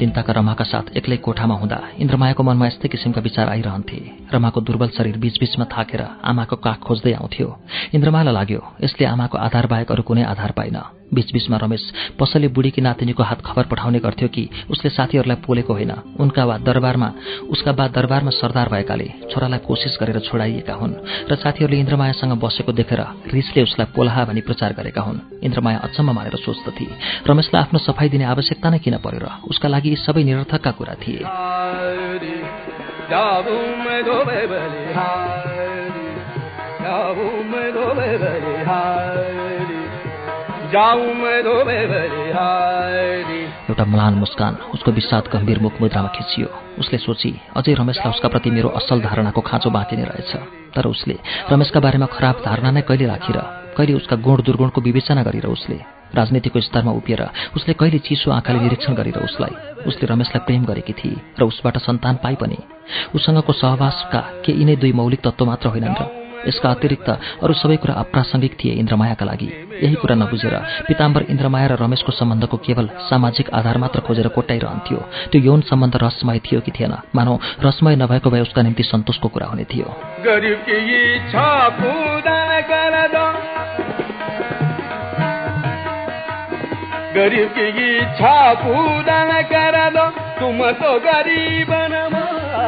तिनताका रमाका साथ एक्लै कोठामा हुँदा इन्द्रमायाको मनमा यस्तै किसिमका विचार आइरहन्थे। रमाको दुर्बल शरीर बीचबीचमा थाकेर आमाको काख खोज्दै आउँथ्यो। इन्द्रमायालाई लाग्यो यसले आमाको आधार बाहेक अरू कुनै आधार पाइन। बीचबीचमा रमेश पसले बुढीकी नातिनीको हात खबर पठाउने गर्थ्यो कि उसले साथीहरूलाई पोलेको होइन उनका वा दरबारमा उसका बा दरबारमा सरदार भएकाले छोरालाई कोसिस गरेर छोडाइएका हुन् र साथीहरूले इन्द्रमायासँग बसेको देखेर रिसले उसलाई पोलाहा भनी प्रचार गरेका हुन् इन्द्रमाया अचम्म मानेर सोच्दथे रमेशलाई आफ्नो सफाई दिने आवश्यकता नै किन पर्यो र उसका लागि यी सबै निरर्थकका कुरा थिए एउटा म्लान मुस्कान उसको विषाद गम्भीर मुख मुद्रामा खिचियो। उसले सोची अझै रमेशलाई उसका प्रति मेरो असल धारणाको खाँचो बाँकी नै रहेछ। तर उसले रमेशका बारेमा खराब धारणा नै कहिले राखेर कहिले उसका गुण दुर्गुणको विवेचना गरेर उसले राजनीतिको स्तरमा उभिएर उसले कहिले चिसो आँखाले निरीक्षण गरेर उसलाई उसले रमेशलाई प्रेम गरेकी थिए र उसबाट सन्तान पाइ पनि उसँगको सहवासका के यिनै दुई मौलिक तत्त्व मात्र होइनन् र यसका अतिरिक्त अरू सबै कुरा अप्रासङ्गिक थिए इन्द्रमायाका लागि। यही कुरा नबुझेर पिताम्बर इन्द्रमाया र रमेशको सम्बन्धको केवल सामाजिक आधार मात्र खोजेर कोट्याइरहन्थ्यो। त्यो यौन सम्बन्ध रसमय थियो कि थिएन। मानौ रसमय नभएको भए उसका निम्ति सन्तोषको कुरा हुने थियो।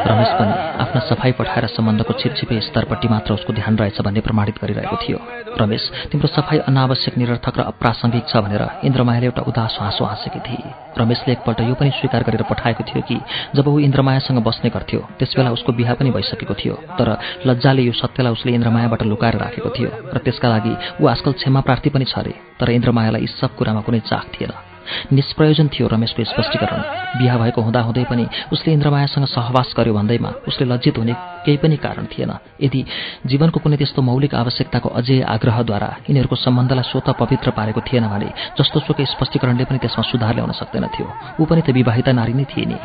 रमेश पनि सफाई पठाएर सम्बन्धको छिपछिपे स्तरपट्टि मात्र उसको ध्यान रहेछ भन्ने प्रमाणित गरिरहेको थियो। रमेश तिम्रो सफाई अनावश्यक निरर्थक र अप्रासङ्गिक छ भनेर इन्द्रमायाले एउटा उदास हाँसो हाँसेकी थिए। रमेशले एकपल्ट यो पनि स्वीकार गरेर पठाएको थियो कि जब ऊ इन्द्रमायासँग बस्ने गर्थ्यो त्यसबेला उसको बिहा पनि भइसकेको थियो तर लज्जाले यो सत्यलाई उसले इन्द्रमायाबाट लुकाएर राखेको थियो र त्यसका लागि ऊ आजकल क्षमा प्रार्थी पनि छ अरे तर इन्द्रमायालाई यी सब कुरामा कुनै चाख थिएन। निष्प्रयोजन थियो रमेशको स्पष्टीकरण। बिहा भएको हुँदाहुँदै पनि उसले इन्द्रमायासँग सहवास गर्यो भन्दैमा उसले लज्जित हुने केही पनि कारण थिएन। यदि जीवनको कुनै त्यस्तो मौलिक आवश्यकताको अझै आग्रहद्वारा यिनीहरूको सम्बन्धलाई स्वत पवित्र पारेको थिएन भने जस्तो सुकै स्पष्टीकरणले पनि त्यसमा सुधार ल्याउन सक्दैन थियो। ऊ पनि त विवाहिता नारी नै थिए नि।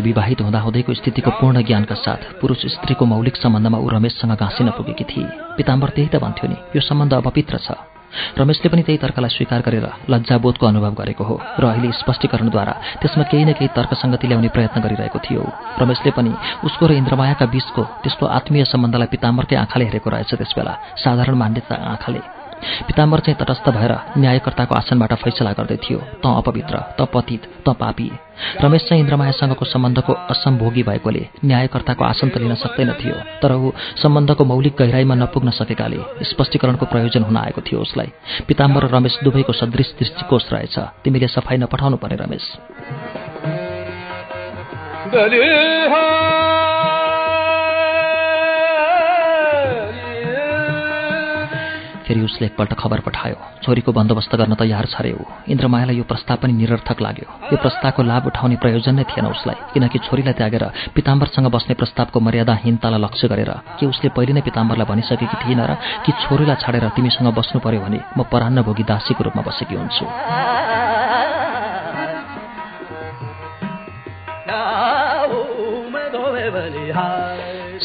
विवाहित हुँदाहुँदैको स्थितिको पूर्ण ज्ञानका साथ पुरुष स्त्रीको मौलिक सम्बन्धमा ऊ रमेशसँग घाँसिन पुगेकी थिए। पिताम्बर त्यही त भन्थ्यो नि यो सम्बन्ध अपवित्र छ। रमेशले पनि त्यही तर्कलाई स्वीकार गरेर लज्जाबोधको अनुभव गरेको हो र अहिले स्पष्टीकरणद्वारा त्यसमा केही न केही तर्कसङ्गति ल्याउने प्रयत्न गरिरहेको थियो। रमेशले पनि उसको र इन्द्रमायाका बीचको त्यस्तो आत्मीय सम्बन्धलाई पिताम्बरकै आँखाले हेरेको रहेछ त्यसबेला साधारण मान्यता आँखाले। पिताम्बर चाहिँ तटस्थ भएर न्यायकर्ताको आसनबाट फैसला गर्दै थियो। त अपवित्र त पतित त पापी। रमेश चाहिँ इन्द्रमायासँगको सम्बन्धको असम्भोगी भएकोले न्यायकर्ताको आसन त लिन सक्दैन थियो तर ऊ सम्बन्धको मौलिक गहिराईमा नपुग्न सकेकाले स्पष्टीकरणको प्रयोजन हुन आएको थियो उसलाई। पिताम्बर र रमेश दुवैको सदृश दृष्टिकोष रहेछ। तिमीले सफाई नपठाउनु पर्ने रमेश। फेरि उसले एकपल्ट खबर पठायो। छोरीको बन्दोबस्त गर्न तयार छ रे ऊ इन्द्रमायालाई यो प्रस्ताव पनि निरर्थक लाग्यो। यो प्रस्तावको लाभ उठाउने प्रयोजन नै थिएन उसलाई किनकि छोरीलाई त्यागेर पिताम्बरसँग बस्ने प्रस्तावको मर्यादाहीनतालाई लक्ष्य गरेर के उसले पहिले नै पिताम्बरलाई भनिसकेकी थिएन र कि छोरीलाई छाडेर तिमीसँग बस्नु पर्यो भने म परान्न भोगी दासीको रूपमा बसेकी हुन्छु।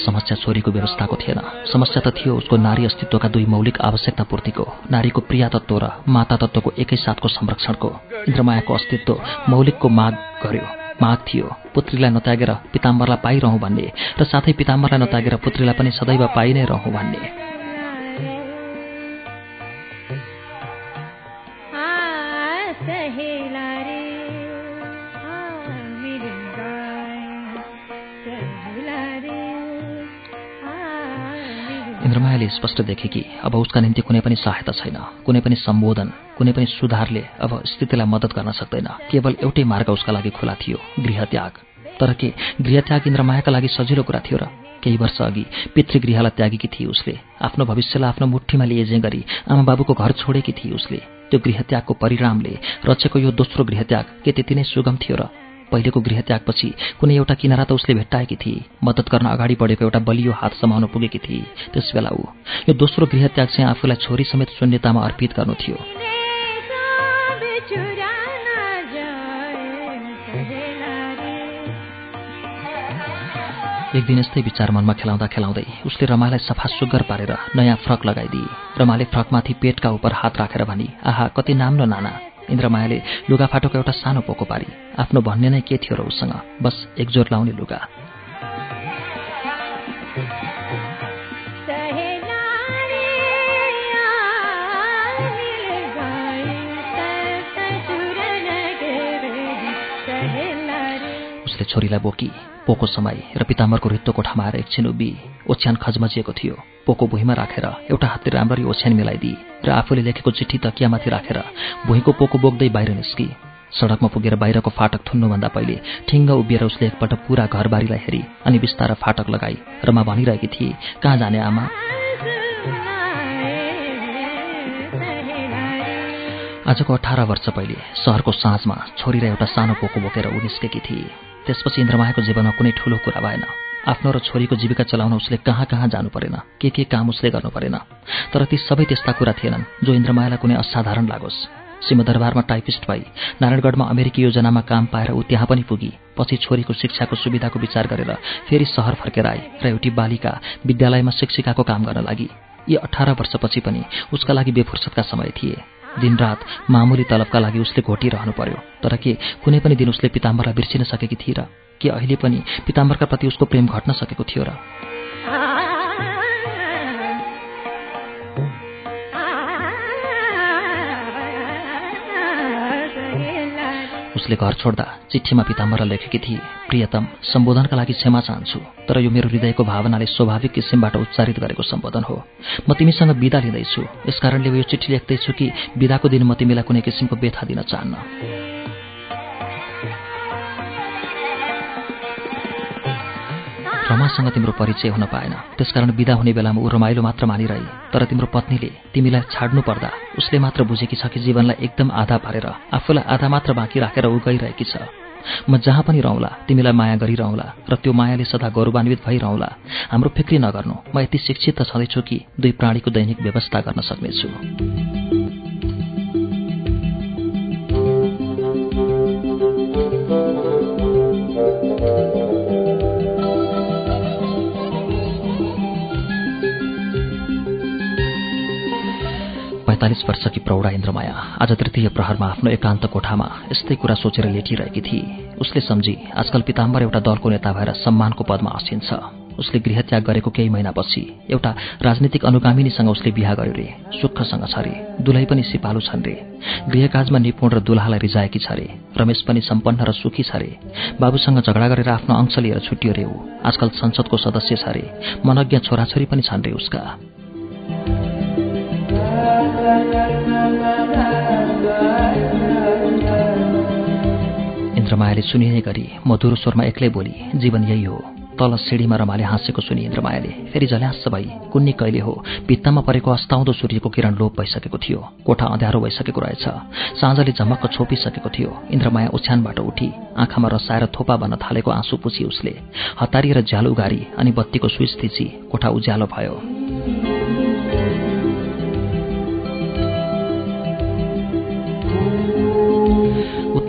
समस्या छोरीको व्यवस्थाको थिएन। समस्या त थियो उसको नारी अस्तित्वका दुई मौलिक आवश्यकता पूर्तिको। नारीको प्रिया तत्त्व र माता तत्त्वको एकै साथको संरक्षणको। इन्द्रमायाको अस्तित्व मौलिकको माग गर्यो। माग थियो पुत्रीलाई नत्यागेर पिताम्बरलाई पाइरहँ भन्ने र साथै पिताम्बरलाई नत्यागेर पुत्रीलाई पनि सदैव पाइ नै रहँ भन्ने। देखे कि अब उसका निम्ति कुनै पनि सहायता छैन कुनै पनि सम्बोधन कुनै पनि सुधारले अब स्थितिलाई मद्दत गर्न सक्दैन। केवल एउटै मार्ग उसका लागि खुला थियो गृहत्याग। तर के गृहत्याग इन्द्रमायाका लागि सजिलो कुरा थियो र केही वर्ष अघि पितृगृहलाई त्यागेकी थिए उसले। आफ्नो भविष्यलाई आफ्नो मुठीमा लिएजे गरी आमा बाबुको घर छोडेकी थिए उसले। त्यो गृहत्यागको परिणामले रचेको यो दोस्रो गृहत्याग के त्यति नै सुगम थियो र पहिलेको गृहत्यागपछि कुनै एउटा किनारा त उसले भेट्टाएकी थिए मद्दत गर्न अगाडि बढेको एउटा बलियो हात समाउन पुगेकी थिए त्यस बेला ऊ यो दोस्रो गृहत्याग चाहिँ आफूलाई छोरी समेत शून्यतामा अर्पित गर्नु थियो। एक दिन यस्तै विचार मनमा खेलाउँदा खेलाउँदै उसले रमालाई सफा सुग्गर पारेर नयाँ फ्रक लगाइदिए रमाले फ्रकमाथि पेटका उप हात राखेर भनी आहा कति नाम्लो नाना। इन्द्रमायाले लुगाफाटोको एउटा सानो पोको पारी। आफ्नो भन्ने नै के थियो र उसँग? बस एकजोर लाउने लुगा। उसले छोरीलाई बोकी पोको समय र पिताम्बरको रित्तो कोठामा आएर एकछिन उभि ओछ्यान खजमजिएको थियो। पोको भुइँमा राखेर एउटा हातले राम्ररी ओछ्यान मिलाइदिए र आफूले लेखेको चिठी तकियामाथि राखेर भुइँको पोको बोक्दै बाहिर निस्की। सडकमा पुगेर बाहिरको फाटक थुन्नुभन्दा पहिले ठिङ्ग उभिएर उसले एकपल्ट पुरा घरबारीलाई हेरी अनि बिस्तार फाटक लगाई र म भनिरहेकी थिएँ कहाँ जाने आमा? आजको अठार वर्ष पहिले सहरको साँझमा छोरीलाई एउटा सानो पोको बोकेर ऊ निस्केकी थिए। त्यसपछि इन्द्रमायाको जीवनमा कुनै ठुलो कुरा भएन। आफ्नो र छोरीको जीविका चलाउन उसले कहाँ कहाँ जानु परेन के के काम उसले गर्नु परेन। तर ती सबै त्यस्ता कुरा थिएनन् जो इन्द्रमायालाई कुनै असाधारण लागोस्। सिंहदरबारमा टाइपिस्ट भई नारायणगढमा अमेरिकी योजनामा काम पाएर ऊ त्यहाँ पनि पुगी पछि छोरीको शिक्षाको सुविधाको विचार गरेर फेरि सहर फर्केर आए र एउटी बालिका विद्यालयमा शिक्षिकाको काम गर्न लागि। यी अठार वर्षपछि पनि उसका लागि बेफुर्सदका समय थिए। दिनरात मामुली तलबका लागि उसले घोटिरहनु पर्यो। तर के कुनै पनि दिन उसले पिताम्बरलाई बिर्सिन सकेकी थिए र के अहिले पनि पिताम्बरका प्रति उसको प्रेम घट्न सकेको थियो र। उसले घर छोड्दा चिठीमा पिताम्बर लेखेकी थिए प्रियतम सम्बोधनका लागि क्षमा चाहन्छु तर यो मेरो हृदयको भावनाले स्वाभाविक किसिमबाट उच्चारित गरेको सम्बोधन हो। म तिमीसँग विदा लिँदैछु। यसकारणले यो चिठी लेख्दैछु कि विदाको दिन म तिमीलाई कुनै किसिमको व्यथा दिन चाहन्न। रमासँग तिम्रो परिचय हुन पाएन। त्यसकारण विदा हुने बेलामा ऊ रमाइलो मात्र मानिरहे। तर तिम्रो पत्नीले तिमीलाई छाड्नु पर्दा उसले मात्र बुझेकी छ कि जीवनलाई एकदम आधा पारेर आफूलाई आधा मात्र बाँकी राखेर ऊ गइरहेकी छ। म जहाँ पनि रहँला तिमीलाई माया गरिरहँला र त्यो मायाले सदा गौरवान्वित भइरहँला। हाम्रो फिक्री नगर्नु। म यति शिक्षित त छँदैछु कि दुई प्राणीको दैनिक व्यवस्था गर्न सक्नेछु। अडतालिस वर्षकी प्रौढा इन्द्रमाया आज तृतीय प्रहरमा आफ्नो एकान्त कोठामा यस्तै कुरा सोचेर लेटिरहेकी थिए उसले सम्झी आजकल पिताम्बर एउटा दलको नेता भएर सम्मानको पदमा आसिन्छ उसले गृहत्याग गरेको केही महिनापछि एउटा राजनीतिक अनुगामिनीसँग उसले बिहा गर्यो रे सुखसँग छ रे दुलै पनि सिपालु छन् रे। गृहकाजमा निपुण र दुलाहालाई रिजाएकी छ रे रमेश पनि सम्पन्न र सुखी छ रे। बाबुसँग झगडा गरेर आफ्नो अंश लिएर छुट्यो रे ऊ। आजकल संसदको सदस्य छ रे मनज्ञ छोराछोरी पनि छन् रे उसका। इन्द्रमायाले सुनिने गरी मधुर स्वरमा एक्लै बोली जीवन यही हो। तल सिँढीमा रमाले हाँसेको सुनि इन्द्रमायाले। फेरि झल्यास भई कुन्नी कहिले हो? भित्तामा परेको अस्ताउँदो सूर्यको किरण लोप भइसकेको थियो। कोठा अँध्यारो भइसकेको रहेछ। साँझले झमक्क छोपिसकेको थियो। इन्द्रमाया ओछ्यानबाट उठी। आँखामा रसाएर थोपा बन्न थालेको आँसु पुछी उसले। हतारिएर झ्याल उगारी अनि बत्तीको स्विच थिची। कोठा उज्यालो भयो।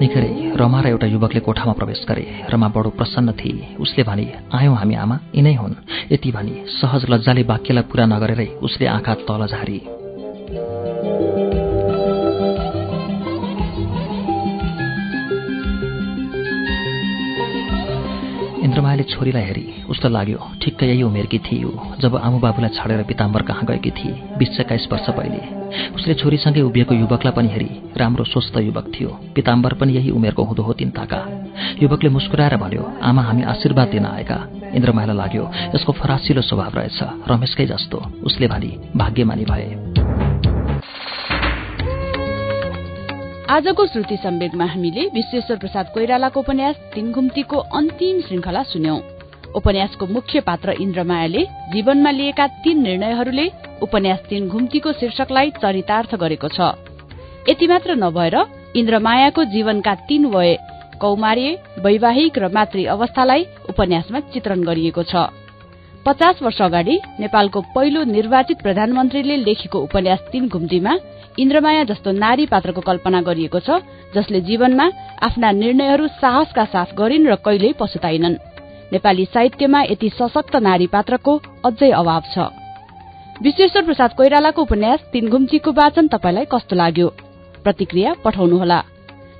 उत्निखेरै रमा र एउटा युवकले कोठामा प्रवेश गरे। रमा बडो प्रसन्न थिए। उसले भने आयौँ हामी आमा। यिनै हुन्। यति भनी सहज लज्जाले वाक्यलाई पुरा नगरेरै उसले आँखा तल झारी। इन्द्रमायाले छोरीलाई हेरी उसलाई लाग्यो ठिक्क यही उमेरकी थिए जब आमु बाबुलाई छाडेर पिताम्बर कहाँ गएकी थिए? बिस एक्काइस वर्ष पहिले। उसले छोरीसँगै उभिएको युवकलाई पनि हेरी राम्रो स्वस्थ युवक थियो। पिताम्बर पनि यही उमेरको हुँदो हो तिनताका। युवकले मुस्कुराएर भन्यो आमा हामी आशीर्वाद दिन आएका। इन्द्रमायालाई लाग्यो यसको फरासिलो स्वभाव रहेछ रमेशकै जस्तो। उसले भनी भाग्यमानी भए। आजको श्रुति सम्वेकमा हामीले विश्वेश्वर प्रसाद कोइरालाको उपन्यास तिनघुम्तीको अन्तिम श्रृङ्खला सुन्यौं। उपन्यासको मुख्य पात्र इन्द्रमायाले जीवनमा लिएका तीन निर्णयहरूले उपन्यास तीन घुम्तीको शीर्षकलाई चरितार्थ गरेको छ। यति मात्र नभएर इन्द्रमायाको जीवनका तीन वय कौमार्य वैवाहिक र मातृ अवस्थालाई उपन्यासमा चित्रण गरिएको छ। पचास वर्ष अगाडि नेपालको पहिलो निर्वाचित प्रधानमन्त्रीले लेखेको उपन्यास तीन घुम्तीमा इन्द्रमाया जस्तो नारी पात्रको कल्पना गरिएको छ जसले जीवनमा आफ्ना निर्णयहरू साहसका साथ गरिन् र कहिल्यै पछुताइनन्। नेपाली साहित्यमा यति सशक्त नारी पात्रको अझै अभाव छ। विश्वेश्वर प्रसाद कोइरालाको उपन्यास तीन घुम्चीको वाचन तपाईँलाई कस्तो लाग्यो? प्रतिक्रिया पठाउनुहोला।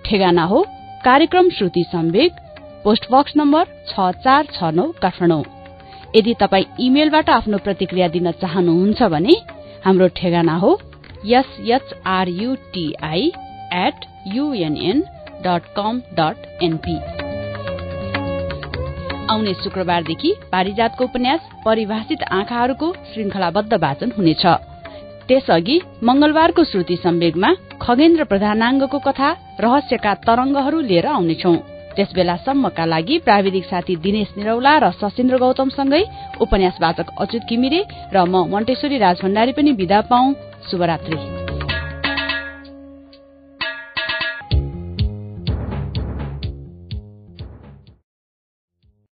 ठेगाना हो कार्यक्रम Shruti Sambeg post box number छ चार छ नौ काठमाडौँ। यदि तपाईँ इमेलबाट आफ्नो प्रतिक्रिया दिन चाहनुहुन्छ भने हाम्रो ठेगाना हो S H R U T I at UNN dot com dot NP आउने शुक्रबारदेखि पारिजातको उपन्यास परिभाषित आँखाहरूको श्रृंखलाबद्ध वाचन हुनेछ। त्यसअघि मंगलबारको श्रुति सम्वेगमा खगेन्द्र प्रधानाङ्गको कथा रहस्यका तरंगहरू लिएर आउनेछौ। त्यस बेलासम्मका लागि प्राविधिक साथी दिनेश निरौला र सशिन्द्र गौतमसँगै उपन्यास वाचक अच्युत घिमिरे र म मण्टेश्वरी राजभण्डारी पनि विदा पाऊ। शुभरात्री।